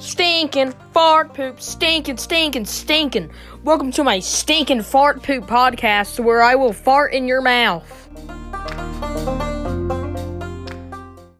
Stinking fart poop, stinking, stinking, stinking. Welcome to my stinking fart poop podcast where I will fart in your mouth.